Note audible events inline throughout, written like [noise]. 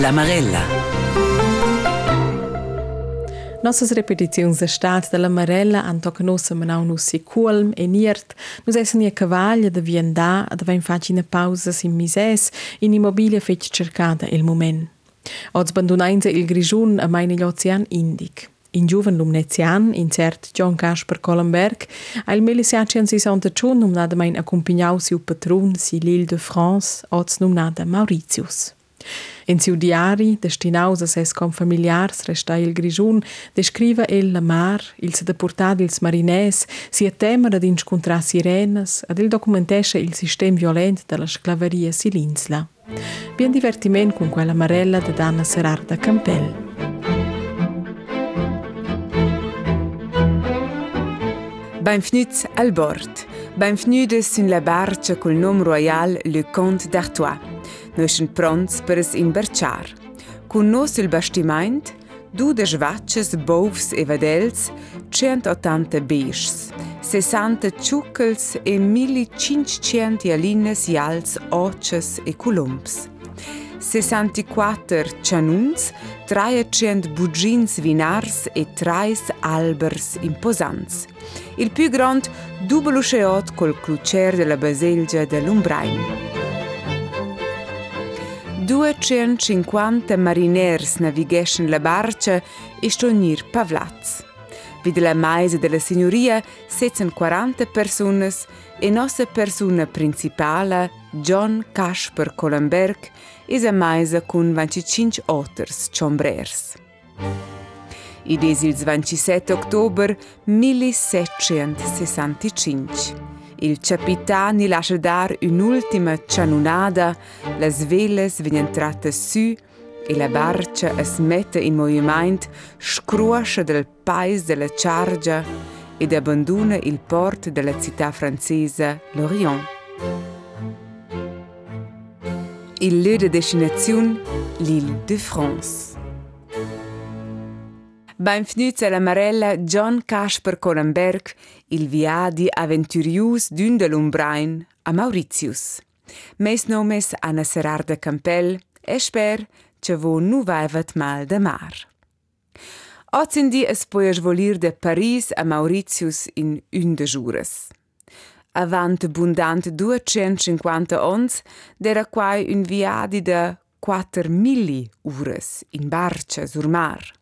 La Marella. Nossas repetições da la Marella Lamarela antocanousa manau no seculm e nirt, nos essa nia cavalha de viandá, de vem facina pausa sem misés, e immobilia feit cercada il moment. Ods bandunainza il grigiun a mai negli indic. In giuven lumnezian, in cert John Casper Collenberg, al 1661 nomnada main accompagnaus siu patrun, si l'Île de France, ods nomnada Mauritius. In siu diari, destinaus a ses com familiars resta il grigiun, descriva el la mar, il se deportad ils marinès, si a temer ad inscontrar sirenes, ad il documentesce il sistem violent de la sclavaria silinsla. Bien divertiment con quella marella de Anna Serarda Campbell. Benvenuti al bord. Benvenuti sulla barca col nome royale Le Comte d'Artois. Siamo pronti per imbarcar. Con noi sul bastimento, due de svacces, bovs e vedels, 180 besches, 60 ciuccels e 1500 alines ials, oces e columps. 64 cianuns, 300 bugins vinars e 3 albers imposants. Il più grand dubolo sceot col clucer della baselgia dell'Umbrain. 250 mariners navigeschen la barca e stonir pavlats. Vid la maise della signoria setzen 40 personas e nostra persona principale, John Casper Collenberg, is a maisa con 25 otters ciombrers. Id es il 27 ottobre 1765. Il capitani lascia dar un'ultima cianunada, las veles vengono tratte su e la barca es mette in movimento, scruoscia del paese della Chargia ed abbandona il port della città francese Lorient. Il lieu de destination, l'île de France. Benvenuti alla Marella John Casper Collenberg, il viadi avventurius d'un de l'Umbrain a Mauritius. Mes nomes Anna Serarda Campbell e sper che vo nu vaivat mal de mar. Ozendi es poies volir de Paris a Mauritius in un de jures. Avant abundant 250 ons, dera quai un viadi de 4 milli ures in barca sur mar.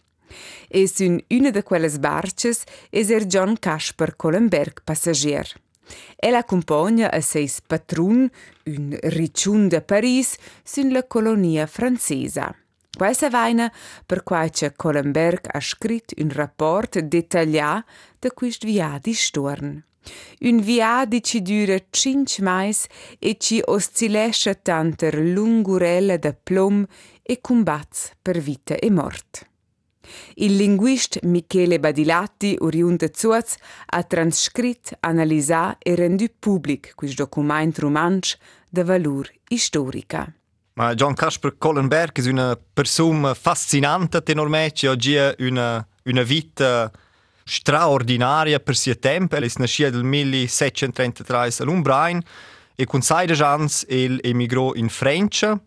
E sun una de quelles barces es er John Casper Collenberg passagier. El accompagna a seis patrun, un ricciun de Paris, sun la colonia francesa. Questa vaina per quai che Collenberg ha scritto un rapport dettagliato da quist viadi storn. Un viadi ci dura cinque mais e ci oscillesce tanter lungurelle da plom e combats per vita e mort. Il linguist Michele Badilatti, oriunt Zuaz, ha transcrit, analisà e rendu public quis document romansch de valur historica. Ma John Casper Collenberg è una persona fascinante tenormente, oggi ha una, una vita straordinaria per suo tempo. È nascita nel 1733 a Lumbrain e con 16 anni emigrò in Francia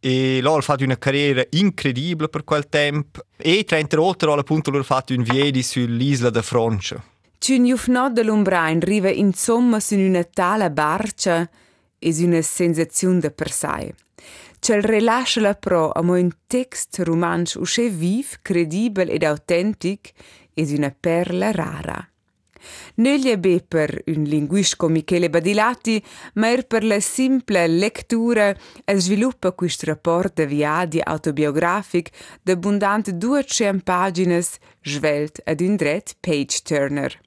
e là ha fatto una carriera incredibile per quel tempo e tra l'altro appunto ha fatto un viedi sull'isola de Francia. C'un jufnot de l'Umbrain riva insomma su una tale barca e una sensazione de per sé. C'è rilascia la pro a un text romanzo usce viv, credibile ed autentico e una perla rara. Non è be per un linguista come Michele Badilati, ma er per la simple lettura e sviluppa questo rapporto di viaggio autobiografico di abbondante 200 pagine svelt ad un dret page turner.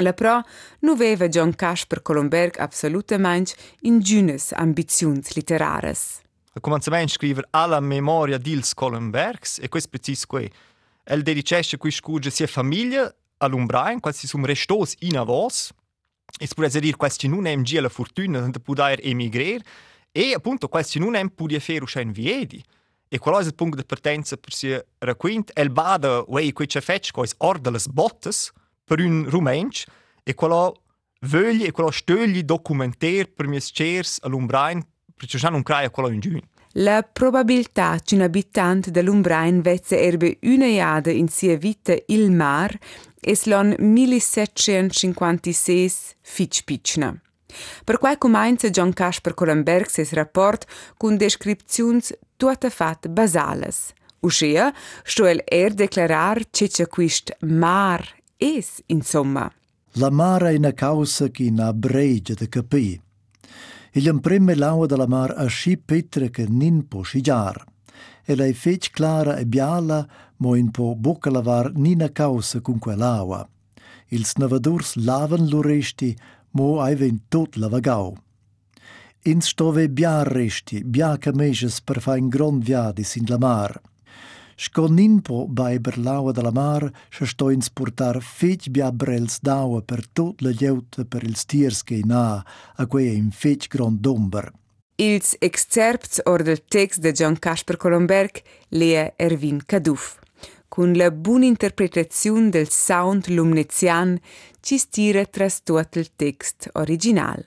La pro non aveva John Casper Colomberg assolutamente ingiunes ambizioni letterarie. A cominciamento scrive alla memoria d'Ils Colombergs e questo preciso qui. El dedicesce qui scuge sia famiglia all'Umbrain, quasi sum restos in avos. E si può dire questi non hem gia la fortuna di poter emigrare e appunto questi non hem podia fare uscire viedi. E quello è il punto di partenza per si racquint. El bada, wei, qui c'è fetch, quais orda las bottes per un rumensch e quello vogli e quello stögli documentare per mis chers all'Umbrain perché già non crea quello in giù. La probabilità che un abitante dell'Umbrain vezze erbe una jada in sia vita il mar e slon 1756 fiqpiqna. Për quai cumain se John Cash per Colenberg ses rapport cun descripziuns tuata fat basales. Uschea stuel er deklarar ce ce quist mar es, insomma. La mara in a causa chi na breige de capi. Il imprime laua della mar a sci petre che nin po scigiar. E la fec clara e biala mo in po bocca lavar nina causa con quell'aua. Ils navadurs lavan l'oresti, mo aiven tot lavagau. Ins stove bia resti, bia cameges per fa in grand viadis in la mar. Sconinpo bei berlaua della mar, se sto ins portar fetg bia brels daua per tot la lieuta per ils tiers che na, a quei in fetg grand domber. Ils excerpts or del text de John Casper Colomberg lea Erwin Kaduf. Con la buona interpretazione del sound lumnezian ci stira tras tot il text original.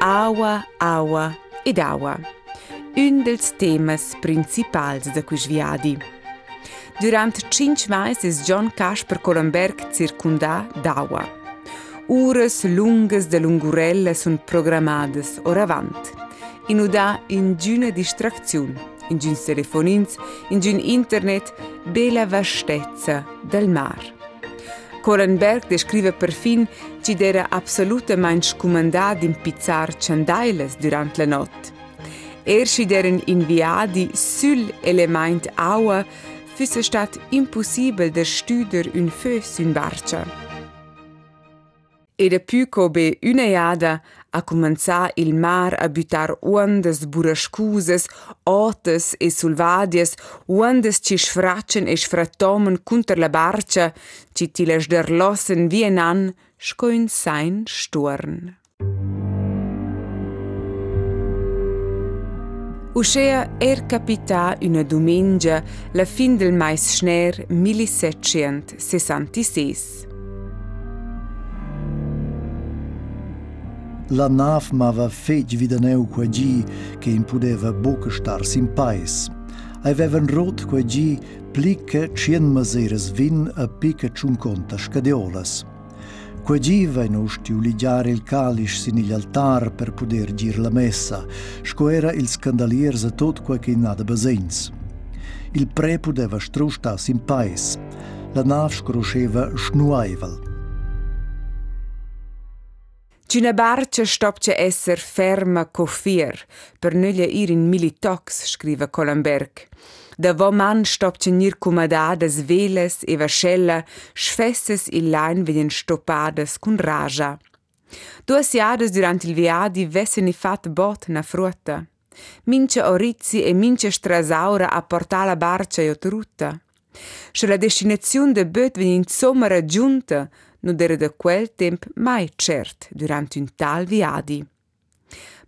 Aua, aua ed aua. Un dels temas principals de quis viadi. Durant cinc mais es John Casper Colomberg circunda d'aua. Ures lungas de lungurelle sun programmadas oravant. In uda in giuna distracziun, ingjin telefonins, ingjin internet, beleve shtetëse, delmarë. Korenberg descrive perfin që dere absolute manch comandadim pizzar cendailes durant la notte. Er si deren inviadi sül element aua füsse stat impossibel der stüder un fö sün barca. E de pü cobe une jada a començar il mar a butar ondas burascuses, otes e sulvadies, ondas ci sfraccen e sfrattomen contra la barcia, ci ti les derlossen wie en an, scoin sein storn. Uscea er capità una domenica la fin del mais schner 1766. la llanaafmava feqvidën e u ku e gji, kein pudeve bokështar sin pajs. A i veve në rotë ku e gji plike qenë më zërës vinë e pike qunkon të shkëdeolës. Kue gjiva in ushti u ligiare il calice sin il altar per poter gir la messa, scoera il scandalier se tot quae che in nada basens. Il prepude va strusta sin pais, la nav scrusceva schnuaivel. C'una barca stopce esser ferma co fier, per nöglia ir in militox, scrive Collenberg. Da vo man stopce nir comadadas veles e vascella, sfesses il lain vedien stoppadas cun raja. Duas jades durant il viadi vessen i fat bot na frutta. Mince orizzi e mince strasaura a portar la barca e otrutta. Se la destinazione de böt ven insomma raggiunta, non era da quel temp mai cert durant un tal viadi.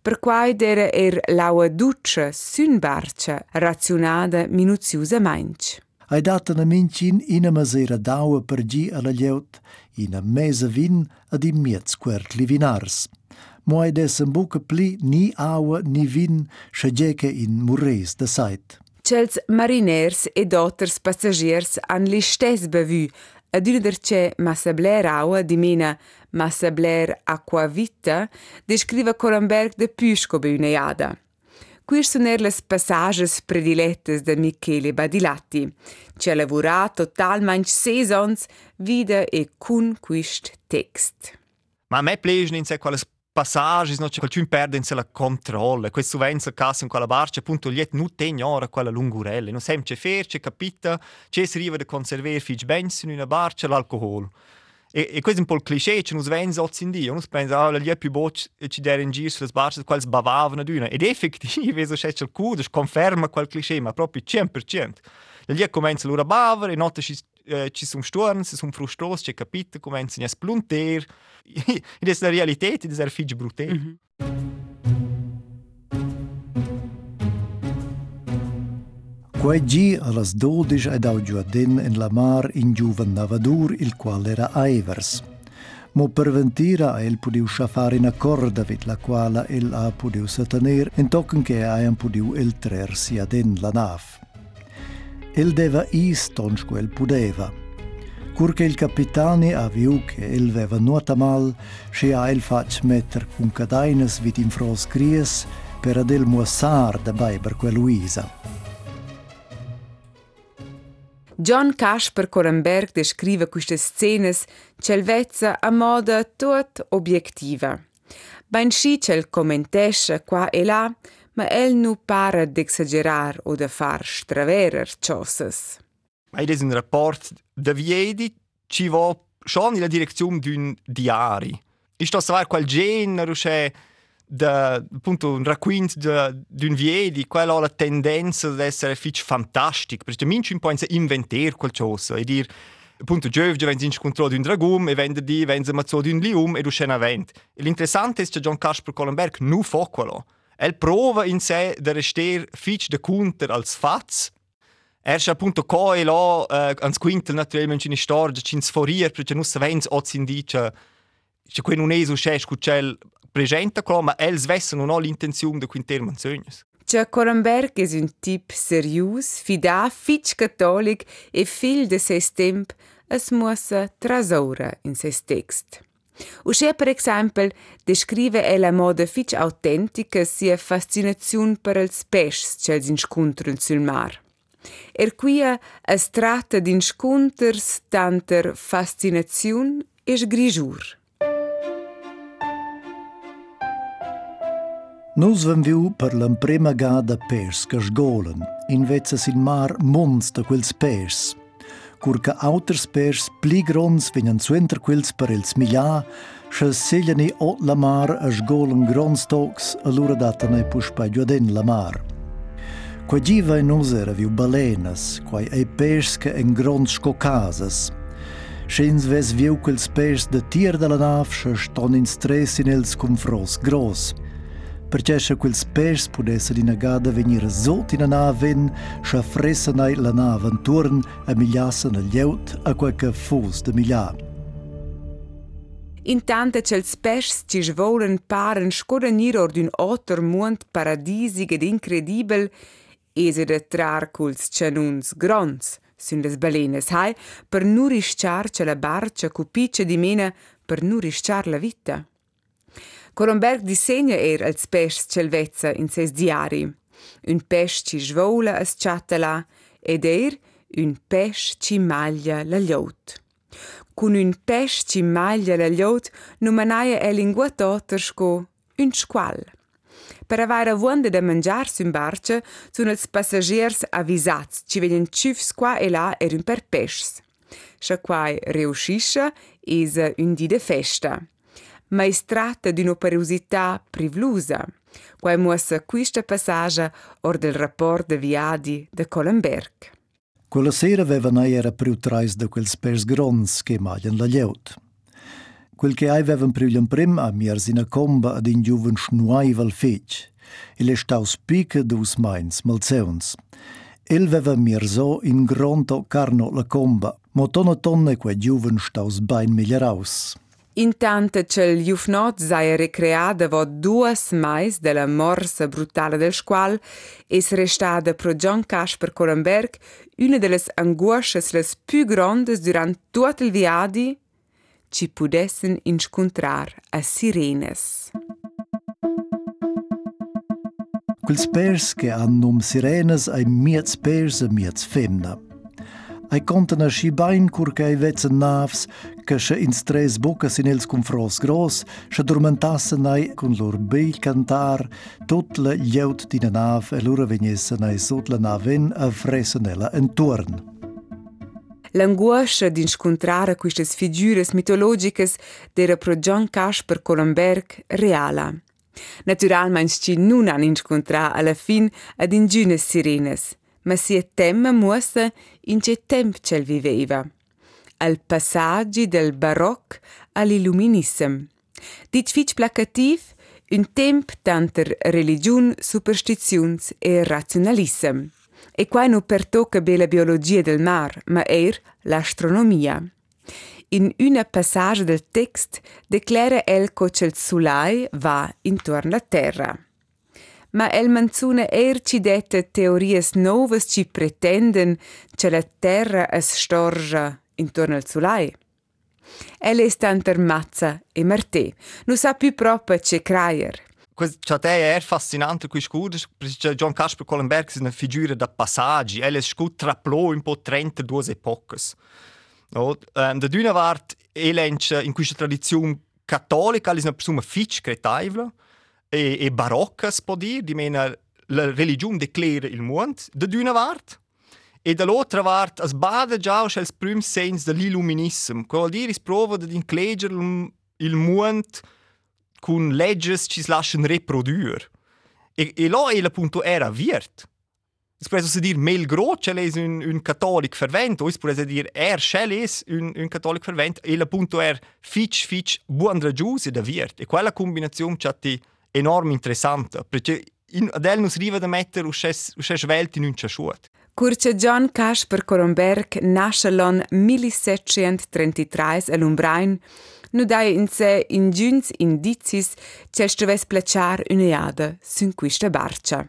Per quai era er laua duccia sün barcia razionada minuziosamente. Ai data na mincin ina masera d'aua per gi alla lieut, ina mesa vin ad in miez quert livinars. Mo ai dessen buca pli ni aua ni vin schageca in murres da sait. Cels mariners e dotters passagiers han li stes bevü Adilderce Massabler aua dimena Massabler aquavita descriva Coramberg de più come una iada. Qui sono le passages predilette da Michele Badilatti, che ha lavorato talmente sei ans vide e con questo text. Ma a me piacciono in sé quelle passaggi, no, c'è qualcuno perde la controllo, questo venza casa in quella barca, appunto, gli non tengono ora quella lungurella, non sempre fer, c'è capita, c'è si arriva a conservare fich bens in una barca l'alcol. E, e questo è un po' il cliché, c'è uno venza oggi in dia, uno pensa, ah, gli è più bocci e ci dare in giro sulle barche, quali sbavavano ad una. Ed effettivamente, [laughs] se c'è il cudo, conferma quel cliché, ma proprio 100%. Gli comincia a bavare, e notte ci eh, ci sun stuorns, sun frustros, che capita, comenzen a splunter. [laughs] Ed es la realitet, ed es er fig brutel. Mm -hmm. Quai gi a las dodisch ed augiuadin in la mar in giuven navadur il qual era Aivers. Mo perventira el pudiu schaffar in accorda vid la quala el a pudiu satanir in tocken che aian pudiu el trer sia den la nav. El deva is tonsco el pudeva. Cur che il capitani ha viu che el veva nuota mal, si ha el fac metter cun cadainas vit in fros gries per adel muassar da bai per quel Luisa. John Kasper Korenberg descrive queste scene celvezza a moda tut obiettiva. Ben schi cel commentesce qua e là, ma el nu para d'exagerar o de far straverer ciosses. Ma è un rapport da viedi ci va schon in la direzione d'un diari. Isto savar qual genere, c'è da appunto un racconto d'un viedi, quella ha la tendenza ad essere fitch fantastico, perché minci un po' inventare qualcosa e dire appunto giovane wenn si controllo di un dragum e venerdì wenn si mazzo di un lium e du scena vent. L'interessante è che John Kasper Collenberg nu fa quello. El prova in sé da rester fitch de counter als fats Er ist appunto qua e là, eh, ans quintel naturalmente in storia, ci sforier, perché non sapendo o si indice, che qui non so c'è, che presenta quello, ma els vessen non ha l'intenzione di quinter manzognes. Cia Coramberg è un tip serius, fida, fitch cattolic e fil de ses temp es muossa trasora in ses text. Usce per esempio descrive e la moda fitch autentica sia fascinazione per els pes ch'els inscontren sul mar. Er quia es tratta d'insconters tanter fascinaziun e sgrijur. Nus vam viu per l'emprema gada pers che sgolen, in vezza in mar mons de quels pers. Cur che auters pers pli grons vegnan suenter quels per els miglià, che segliani ot la mar a sgolen grons tocs, allura datane puspa giuaden la mar. Qua giva in usera viu balenas, quai ei pers che en grons scocasas. Schens ves viu quels pers de tier de la nav, che ston in stress in els confros gros se quels pers pudesse in gada venire sot in naven, se fressanai la nave intorno e migliassen il lieut a qualche fus de miglià. Intanto cels pers ci svolen paren scodanir or d'un otter mond paradisig ed incredibil, ese de trar culs canuns grons, sun les balenes hai, per nurisciar ce la barcia cupice di mena per nurisciar la vita. Colomberg disegna er als pes celvezza in ses diari. Un pes ci svola as chatala ed er un pes ci maglia la liot. Cun un pes ci maglia la liot numanaia e lingua totersco un squal. Per avere avonda da mangiar sun barca, sun els passagers avvisats ci vegnan ciufs qua e là er un per pes. Scha quai reuscisce is un di de festa ma es tratta d'un'operosità privlusa, quai muossa quista passaggia or del rapport de viadi de Collenberg. Quella sera aveva nei era priu trais de quels pers grons che maglian la lieut. Quel che avevan priu prim a miers in a comba ad in giuven schnuaival fetg, e le staus pica dus mains malzeuns. El veva mirso in gronto carno la comba, mo tonne tonne quei giuven staus bain migliaraus. Intanto c'è il Jufnot zai recreadevo due mais della morsa brutale del squal e si restade pro John Cash per Colenberg una delle angosce le più grandi durante tutto il viadi ci pudessen incontrare a sirenes. Quel spers che hanno sirenes ai miez spers e miez femna. Ai contano schi bain cur che ai vezzen navs, che se in stres bocas in els confros gros, se dormentassen ai con lor beil cantar, tot lieut di na nav e lura vegnessen ai sot la naven a fressen ella entorn. L'angoscia di incontrare queste figure mitologiche era pro John Kasper Collenberg reala. Naturalmente ci non hanno incontrato alla fin ad ingünes sirenes, ma sia temma muossa in che temp cel viveva. Al passaggi del baroc all'illuminism. Dit fitch placativ un temp tanter religiun, superstiziuns e razionalism. E qua non pertocca be la biologia del mar, ma er l'astronomia. In una passage del text declara el che il Sulai va intorno a terra. Ma el manzuna ercidette teories novas ci pretenden che la terra es storgia intorno al Sulai. El è tanter mazza e martè, non sa più proprio ce craier. Ciò è fascinante qui scudo, perché John Casper Collenberg è una figura da passaggi, è scut traplò un po' 32 epoche. No? Um, da d'una part, elench in questa tradizione cattolica, è una persona fitch cretaiva e, e barocca, si può dire, di mena la religione declara il mondo, da d'una part, e dall'altra parte es bada già als prüm sens dell'illuminism, che vuol dire prova di inclegere il mondo con legges ci si lasciano riprodurre. E, e là è appunto era virt. Es può essere dire mel groce è un, un cattolico fervente, o es può dire er scel è un, un cattolico fervente, e appunto er fitch fitch buon ragiuse da virt. E quella combinazione c'è enorm interessant, perché in, Adele non si arriva da mettere usce svelti in un ciasciuot. Kur që John Cash Koromberg nashelon 1733 e lumbrajn, nu dai in se in gjync indicis që shtëves pleqar une jadë sën kuishtë barqa.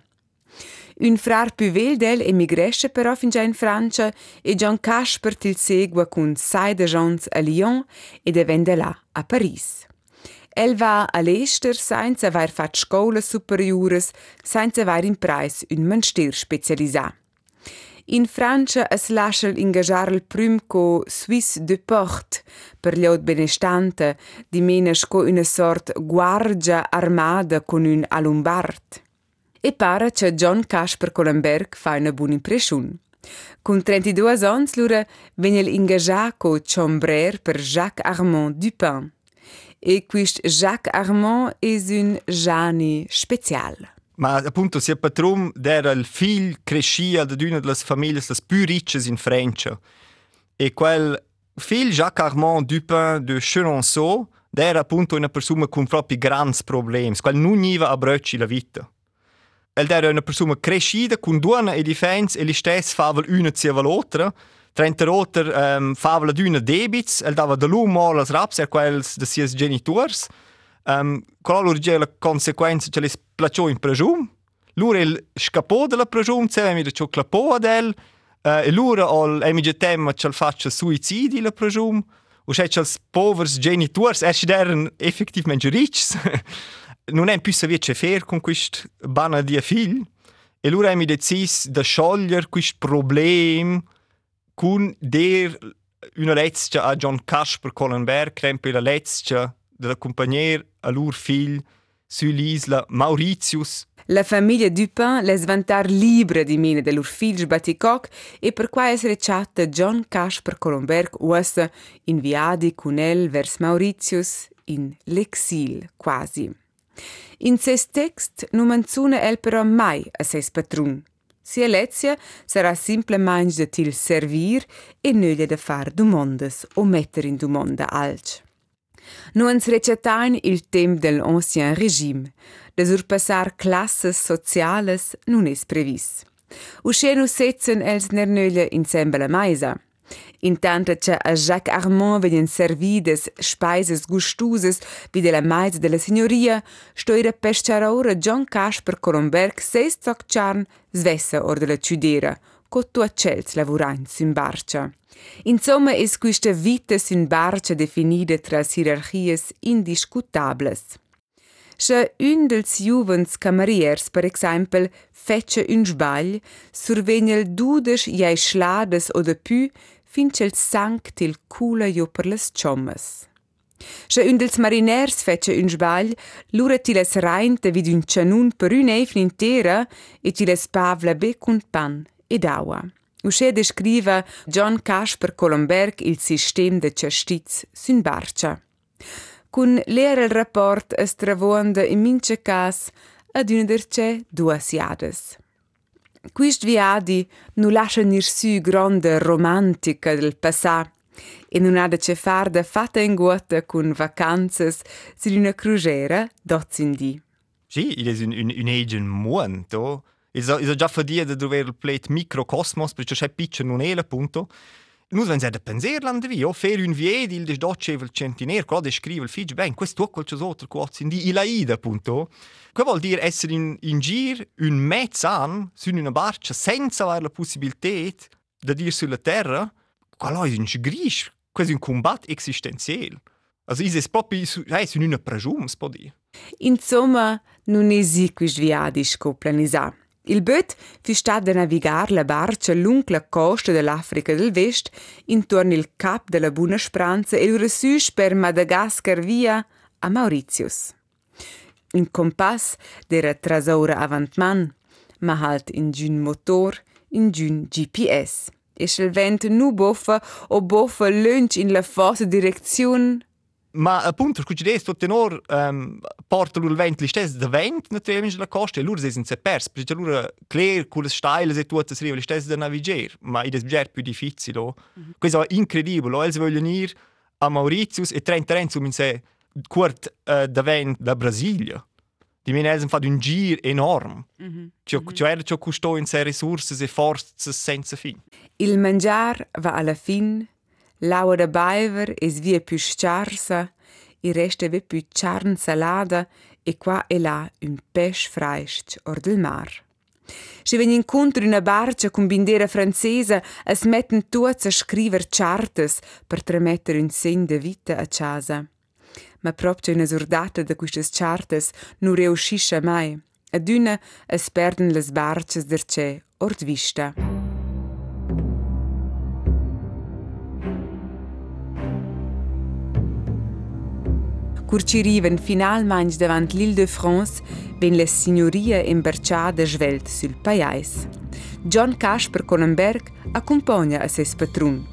Un frar più veldel emigresce però fin già in Francia e John Cash per til segua con sai de Jones a Lyon e de Vendela a Paris. El va a l'ester senza aver fatto scuole superiores, senza aver impreis un manstier specialisà. In Francia es lascia ingagiar il prim co Suisse de Port per gli benestante, di menes co una sort guardia armada con un alumbard. E pare che John Casper Collenberg fa una buona impressione. Con 32 anni lura venne ingagiato co Chambrer per Jacques Armand Dupin. E quist Jacques Armand è un geni speciale. Ma appunto sia patrum era il figlio crescia da una delle famiglie più ricche in Francia. E quel figlio Jacques Armand Dupin de Chenonceau era appunto una persona con propri grandi problemi, quel non iva a brocci la vita. El era una persona crescida con due e difense e gli stessi fava una zieva l'altra. Trenta roter um, fava d'una debits, el dava da l'un mal als raps er quels de sies genitors. Um, qual lor la consequenza che les placiò in pregium. Lur el scapò della pregium, se mi ciò clapò ad el, uh, e lur ol emige tema che faccia suicidi la pregium. O se als povers genitors er ci deren effettivamente rich. [laughs] non è più sapere che fare con questo bana di figlio. E allora abbiamo deciso di sciogliere questo problema con der una letzte a John Casper Collenberg, crempe la letzte della compagnia a loro figlio sull'isola Mauritius. La famiglia Dupin les vantar libre di mine del loro figlio Baticoc e per qua essere chatta John Casper Collenberg ussa inviati con el vers Mauritius in l'exil quasi. In ses text non menziona el però mai a ses patrun. Sia Lezia sarà simplement de til servir e nöglia de far domondas o metter in domonda alc. Nu ens recetain il tem del ancien regime. De surpassar classes sociales non es previs. Usce nu setzen els nernöglia insemble la maisa. Intanto che a Jacques Armand venien servides speises gustuses wie della maiz della signoria, stoira pesciaraura John Casper Colomberg seis zocciarn svessa or della ciudera, co tu accels lavurains in barcia. Insomma, es questa vita sin barcia definida tra hierarchies indiscutables. Se un dels juvens cameriers, per exempel, fece un sbagl, survegna dudes jai schlades o de pü, finqelsank till kula jo jupperles chommes. Sche ündels mariners fece un sbagl, lure tiles reinte vid un cianun per un eifn intera e tiles pavla be cun pan ed aua. Usce descriva John Casper Colomberg il sistem de cestiz sün Kun Cun leer il rapport est travoanda in mince cas ad un derce duas jades. Quist viadi nu lascia nir su grande romantica del passà e non ha da ce far da fatta in guata con vacanzas su una crugera d'Ozzindi. Sì, il è un, un, un egen momento. Il è già fa dire di dover il plate microcosmos, perché c'è piccio non è appunto. Nus wenn da penser land vi, o fer un vied il des docevel centiner, qual de scrive il fig ben, questo qualche altro quoz in di ilaida punto. Che vuol dire essere in, in gir un mezz an su una barca senza avere la possibilità di dire sulla terra, quello è un sgrisch, quasi un combat esistenziale. Also ist proprio è su una pregium, si può dire. Insomma, non esiste viadi scoplanisa. Il bot fu stato navigare la barca lungo la costa dell'Africa del Vest intorno al Cap della Buona Speranza e ora su per Madagascar via a Mauritius. Un compass era trasora avantman, ma halt in giun motor, in giun GPS. E il vento nu boffa o boffa lunch in la fossa direzione Ma appunto, scusi adesso, tutto tenor um, porta il vento lì stesso da vento naturalmente la costa e loro si sono persi, perché loro clear con le steile e tutto si arriva lì stesso da navigare, ma è già più difficile. Mm -hmm. Questo è incredibile, ellos vogliono ir a Mauritius e 30 anni su sé quart uh, da vento da Brasilia. Di meno ellos fanno un giro enorme. Mm -hmm. Cioè, mm -hmm. cioè, cioè costò in sé risorse e forze senza fine. Il mangiare va alla fine L'aua da baiver es via più sciarsa, il resta ve più charn salada e qua e là un pesce freischt or del mar. Se ven incontro una barca con bindera francesa, es metten tuots a scriver chartes per tramettere un segn de vita a casa. Ma proprio una sordata da quistes chartes non reuscisce mai. Ad una es perden las barces derce ord vista. Curciriven finalmein davant l'Île-de-France ben la signoria imberciada svelt sul paiais. John Casper Conenberg accompagna a ses patrun.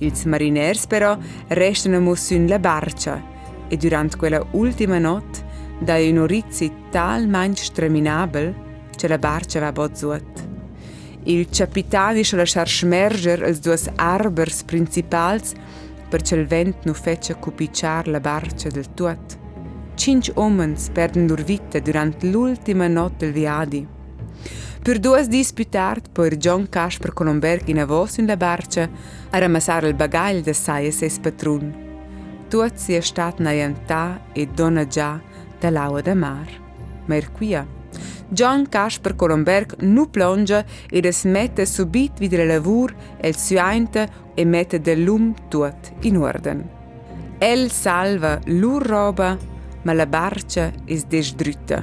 Ils mariners però restano mossun la barca e durant quella ultima not da un orizzi talmein straminabel che la barca va bozzuat. Il capitano isce lasciar smerger als duas arbers principals perché il vento non fece cupicciare la barca del tutto. Cinque uomini perdono loro vita durante l'ultima notte del viadi. Per due disputati, poi John Casper Colomberg in avos in la barca a ramassare il bagaglio da sai e ses patron. Tutto si è stato naiantà e donna già da mar. Ma er quia. John Casper Colomberg nu plonge ed es mette subit vid la lavur el suainte e mette del lum tut in orden. El salva lur roba, ma la barca es desdrütta.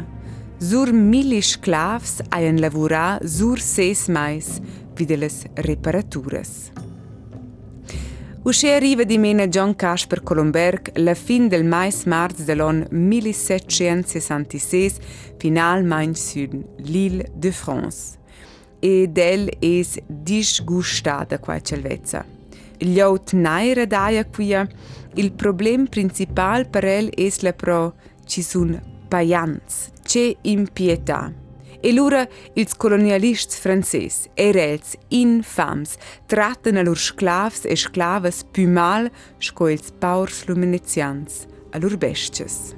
Sur mili sclavs haien lavurà sur ses mais vid les reparaturas. Usce arriva di mena John Casper Colomberg la fin del mais marz dell'on 1766 finalmein sur l'île de France. Ed el es disgustada qua celvezza. Glieut naira daia quia, il problem principal per el es la pro ci sun paians, ce impietà. E lura ils colonialists frances, erels infams, tratten a lur sclavs e sclavas più mal sco ils paurs luminizians, a lur besties.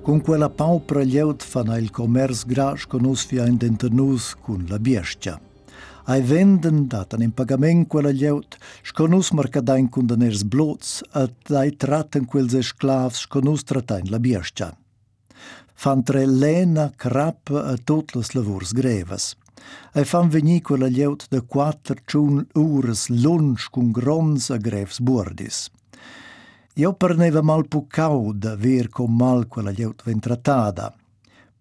Con quella paupra lieut fan il commerce gras con us fia in dentenus con la biestia. Ai venden datan in pagament quella lieut, sconus marcadain con daners blots, at ai tratten quels esclavs sconus tratain la biestia fan tre lena crappa a tot las lavurs grevas. Ei fan vegni quella lieut de quattro ciun ures lunch cun grons a grevs bordis. Io perneva mal pu cauda ver com mal quella lieut ven tratada.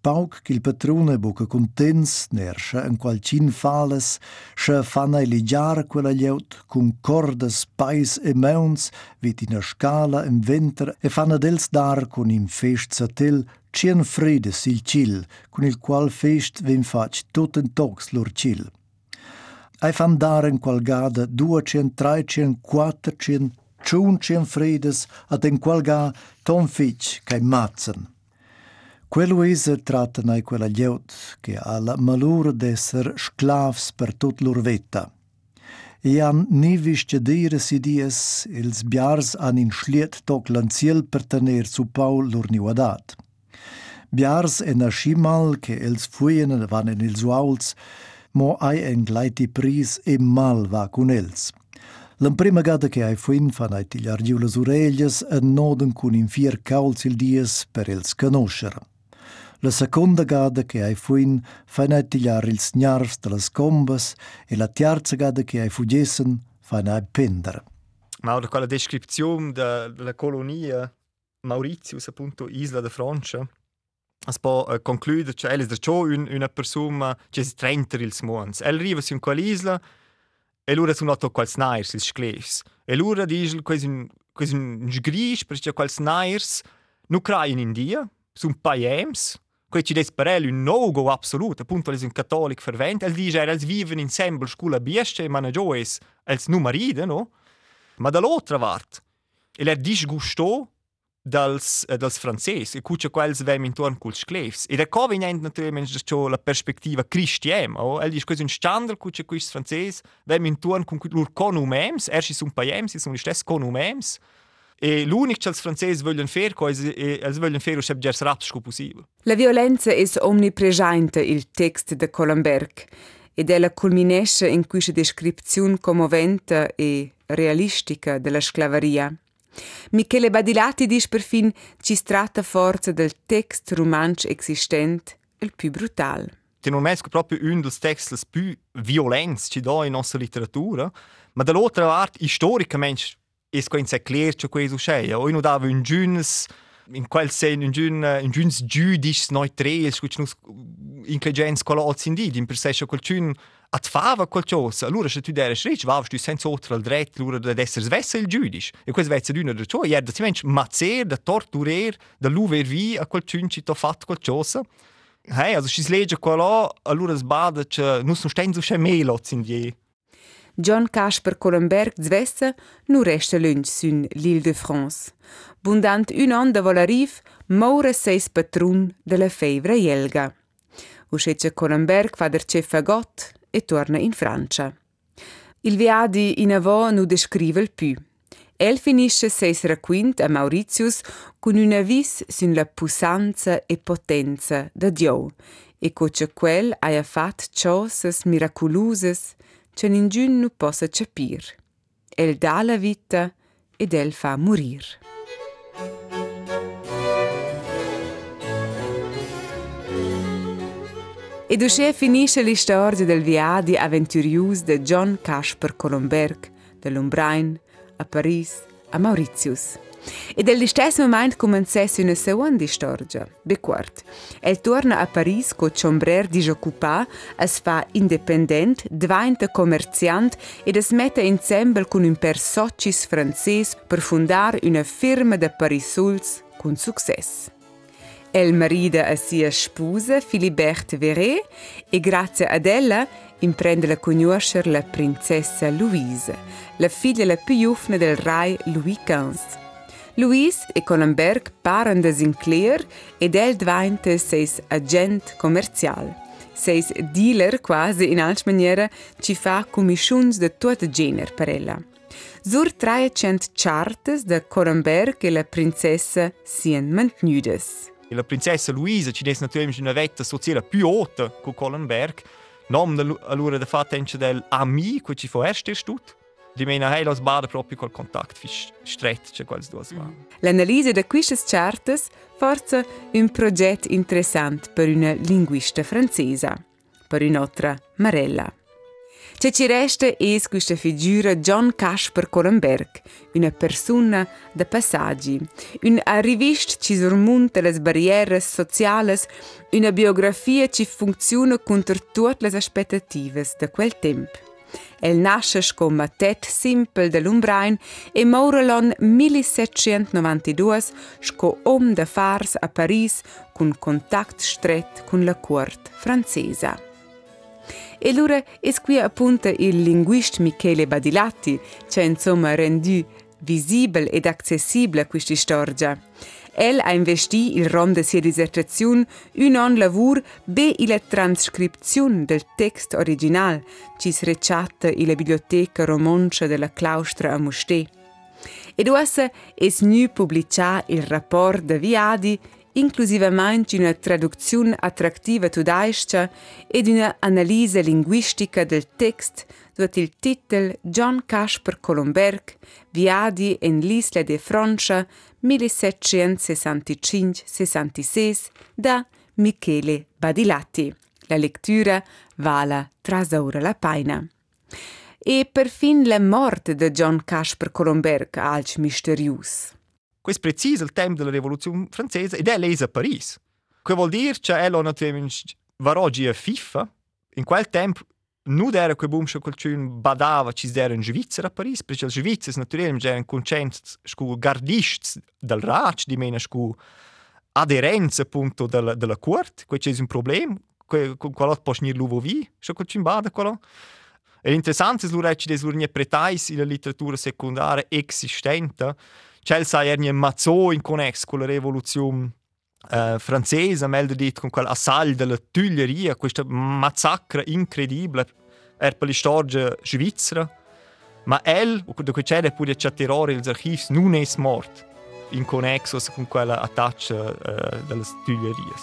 Pauk qu'il patrone buca contents nerscha en qualcin fales, scha fanna ligiar quella lieut cun cordas pais e meuns vit in a scala im winter e fanna dels dar cun im fest satil Cien fredes il cil, con il qual fest vem fac tot en tox lor cil. Ai fan daren qual gada duacien, traicien, quattrocien, ciuncien fredes, ad en qual ga ton fic cae matzen. Quello ese tratten ai quella lieut, che ha la malura d'esser sclavs per tot lor vetta. E han ni visce dire si dies, ils biars han in schliet toc lanciel per tener su Paul lor niuadat. Biars e nascimal che els fuien van en ils uauls, mo ai en gleiti pris e mal va con els. Prima gada che ai fuin fan ai tigliar giu las oreglias e noden cun in fier cauls il dies per els conoscere. La seconda gada che ai fuin fan ai tigliar ils gnarvs de las combas e la terza gada che ai fugessen fan ai pendere. Ma ora quella descrizione della colonia Mauritius, appunto, Isla de Francia, es può uh, concludere, cioè, è già un, una persona che si trenta il mondo. El arriva su quell'isola e loro sono nato quels nairs, il sclefs. E loro dicono che sono un sgris, perché quels nairs non creano in Dio, sono paiems, che ci desperelli un no-go assoluto, appunto, è un cattolico fervente. El dice, che vivono insieme, scuola biesce, ma non è, els non maride, no? Ma dall'altra parte, e er disgustò dels, eh, francesi, e cuccia quels vem intorno col sclefs. E da qua viene naturalmente la perspectiva cristiana, oh? El dice, questo è un scandalo, cuccia questi francesi, vem intorno con loro conumems, erci sono paiems, sono gli stessi conumems, e l'unico che i francesi vogliono fare è che vogliono fare il più possibile. La violenza è omnipresente, il testo di Colomberg, ed ella culminesce in questa descrizione commovente e realistica della sclavaria. Michele Badilati dice perfin ci si tratta forza del text romanzo esistente il più brutale. Non è proprio uno dei testi più violenti che c'è in nostra letteratura, ma dall'altra parte, storicamente, è questo chiaro che questo succede. O non dava un giuns, in quel senso, un giuns, un giuns giudice neutrale, che non intelligenza colozzi in di, in per sé, at fava qualcosa, allora se tu deres rich, vavst du senza oltre al dret, allora da esser svessa il giudice. E questo vezza d'una da ciò, ier da simenci mazzer, da torturer, da luver vi a qualcun ci t'ha fatto qualcosa. Hey, also si legge quello, allora sbada che non sono stenzo c'è meloz in die. John Casper Colomberg zvessa nu resta lunch sun l'Île de France. Bundant un an da volariv, moure seis patrun de la fevra jelga. Uscece Colomberg fa der ce fagot, e torna in Francia. Il viadi in avò nu descrive più. El finisce seis racquint a Mauritius con una vis sun la pussanza e potenza da Dio e co che quel aia fat ciosas miraculosas che ningun nu possa capir. El dà la vita ed el fa morir. E dusce finisce la storia del viaggio avventurius di John Casper Colomberg, dall'Umbrain a Paris a Mauritius. E dello stesso momento cominciasse una seconda storia, bequart. El torna a Paris con Chombrer disoccupa, es fa independent, diventa commerciant ed es mette insieme con un per socis francese per fondare una firma de Parisuls con successo. El marida a sia sposa Philibert Verret e grazie ad ella imprende a conoscere la princessa Louise, la figlia la più giovane del re Louis XV. Louise e Colomberg paren da Sinclair ed el diventa seis agent commercial. Seis dealer quasi in altra maniera ci fa commissions de tot genere per ella. Sur 300 chartes de Colomberg e la princessa sien mantenudes. La princessa Luisa ci des naturalmente una vetta sociale più alta con Collenberg. Nom allora da fatta anche del ami, che ci fu erst stut. Di mena hei los bada proprio col contatto stretto che quels due va. L'analisi di queste chartes forza un progetto interessante per una linguista francese, per un'altra Marella. C'è ci resta è questa figura John Casper Collenberg, una persona de passaggi, un arrivist ci surmonta le barriere sociali, una biografia ci funziona contro tutte le aspettative di quel tempo. El nasce come tet simple dell'Umbrain e Maurelon 1792 sco om de fars a Paris con contact stretto con la corte francesa. E allora è qui appunto il linguista Michele Badilatti che insomma rendu visibile ed accessibile questa storia. El ha investi il rom de sia dissertazione un an lavur be la trascrizione del testo original ci si rechatta in la biblioteca romancia della claustra a Musté. Ed ossa es nu pubblica il rapport de viadi inclusivamente una traduzione attrattiva tudaiscia ed una analisi linguistica del testo dove il titolo John Casper Colomberg, Viadi in l'Isla de Francia 1765-66 da Michele Badilatti. La lettura vala trasaura la paina. E perfin la morte di John Casper Colomberg alc misterius. Questo è preciso il tempo della rivoluzione francese ed è lesa a Parigi. Che vuol dire che ella naturalmente varoggi a FIFA. In quel tempo non era che boom che qualcuno badava ci era in Svizzera a Parigi, perché i svizzeri naturalmente erano contenti con gardisti del RAC, di meno con aderenza appunto della, della corte, questo è un problema, con quello può venire l'uovo via, se qualcuno bada quello. E l'interessante è che le urnie pretais in letteratura secondaria esistente, c'è il mazzo in connesso con la rivoluzione Uh, francese, meglio detto, con quell'assalto della Tuileria, questo massacro incredibile er per la storia svizzera. Ma el, da cui c'è pure c'è terrore gli archivi, non è morto in connesso con quella attacca uh, delle Tuilerie.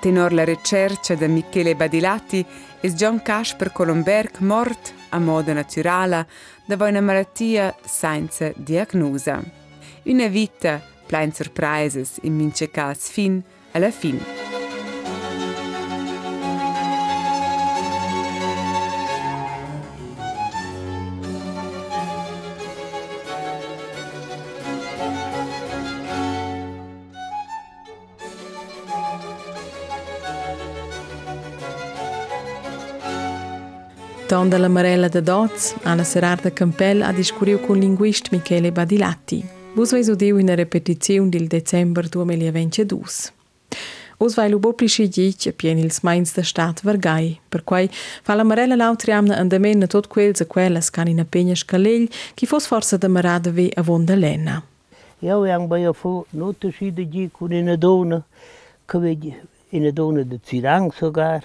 Tenor la ricerca di Michele Badilatti è John Casper Colomberg morto a modo naturale da una malattia senza diagnosa. Una vita plein surprises in mince cas fin alla fin. Ton della Marella de Doz, Anna Serarda Campell ha discuriu con il linguista Michele Badilatti. Vos vais udiu in repetizione del december 2022. Os vai lubo plicidit a pien ils mains da stat Vargai, per quai fa la marella l'autriamna andamena tot quels a quellas can in a pegna scalell, chi fos forza da marada ve a vonda lena. Io ang bai a fu nota si de gi con una donna, che vedi una donna de Zirang sogar,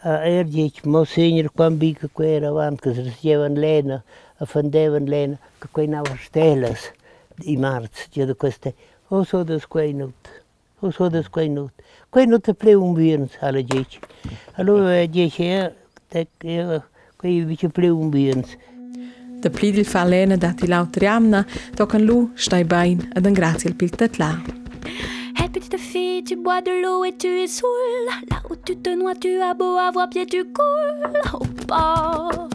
a er dic mo senior quan bica quera avant, che si restievan lena, a fandevan lena, che quei nava stelas. i martë që dhe queste, o so dhe squainut, o so dhe squainut. Quainut e pleu un bienes alla dieci. Allora a dieci è, quei vice pleu un bienes. Të plidil falene dati lautri amna, tokan lu, shtaj bajn, edhe ngracil pil të tla. Petite fille, tu bois de l'eau et tu es saoul. Là où tu te noies, tu as beau avoir pied, tu coules. Au port,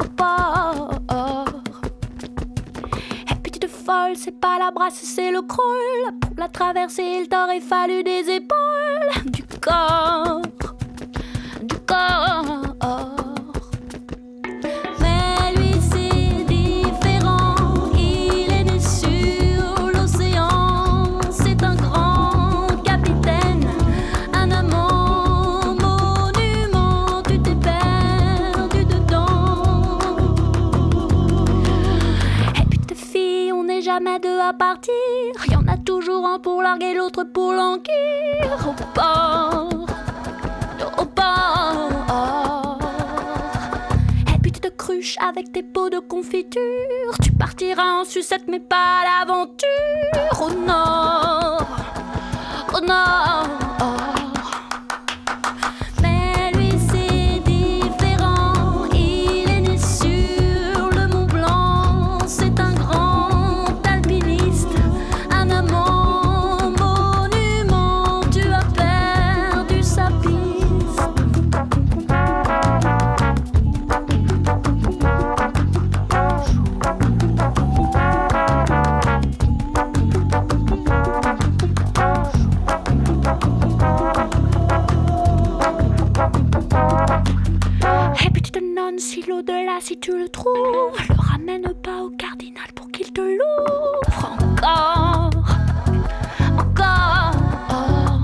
au port. C'est pas la brasse, c'est le crawl. Pour la traverser, il t'aurait fallu des épaules, du corps, du corps. Jamais deux à partir. Y en a toujours un pour larguer, l'autre pour languir. Au port, au port. Et puis tu te cruches avec tes pots de confiture. Tu partiras en sucette, mais pas à l'aventure. Au nord, au nord. Si tu le trouves, le ramène pas au cardinal pour qu'il te l'ouvre encore, encore.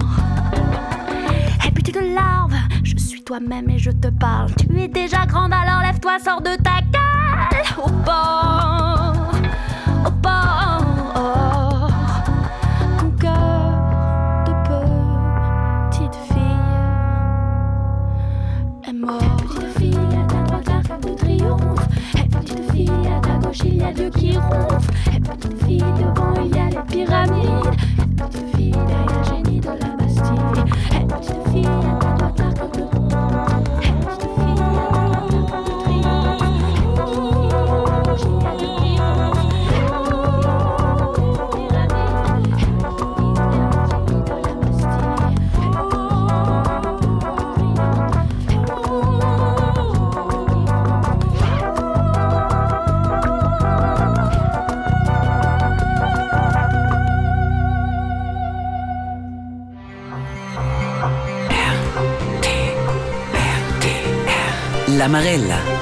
Et puis tu te larves, je suis toi-même et je te parle. Tu es déjà grande, alors lève-toi, sors de ta cale au bord, feed the boy La Marella.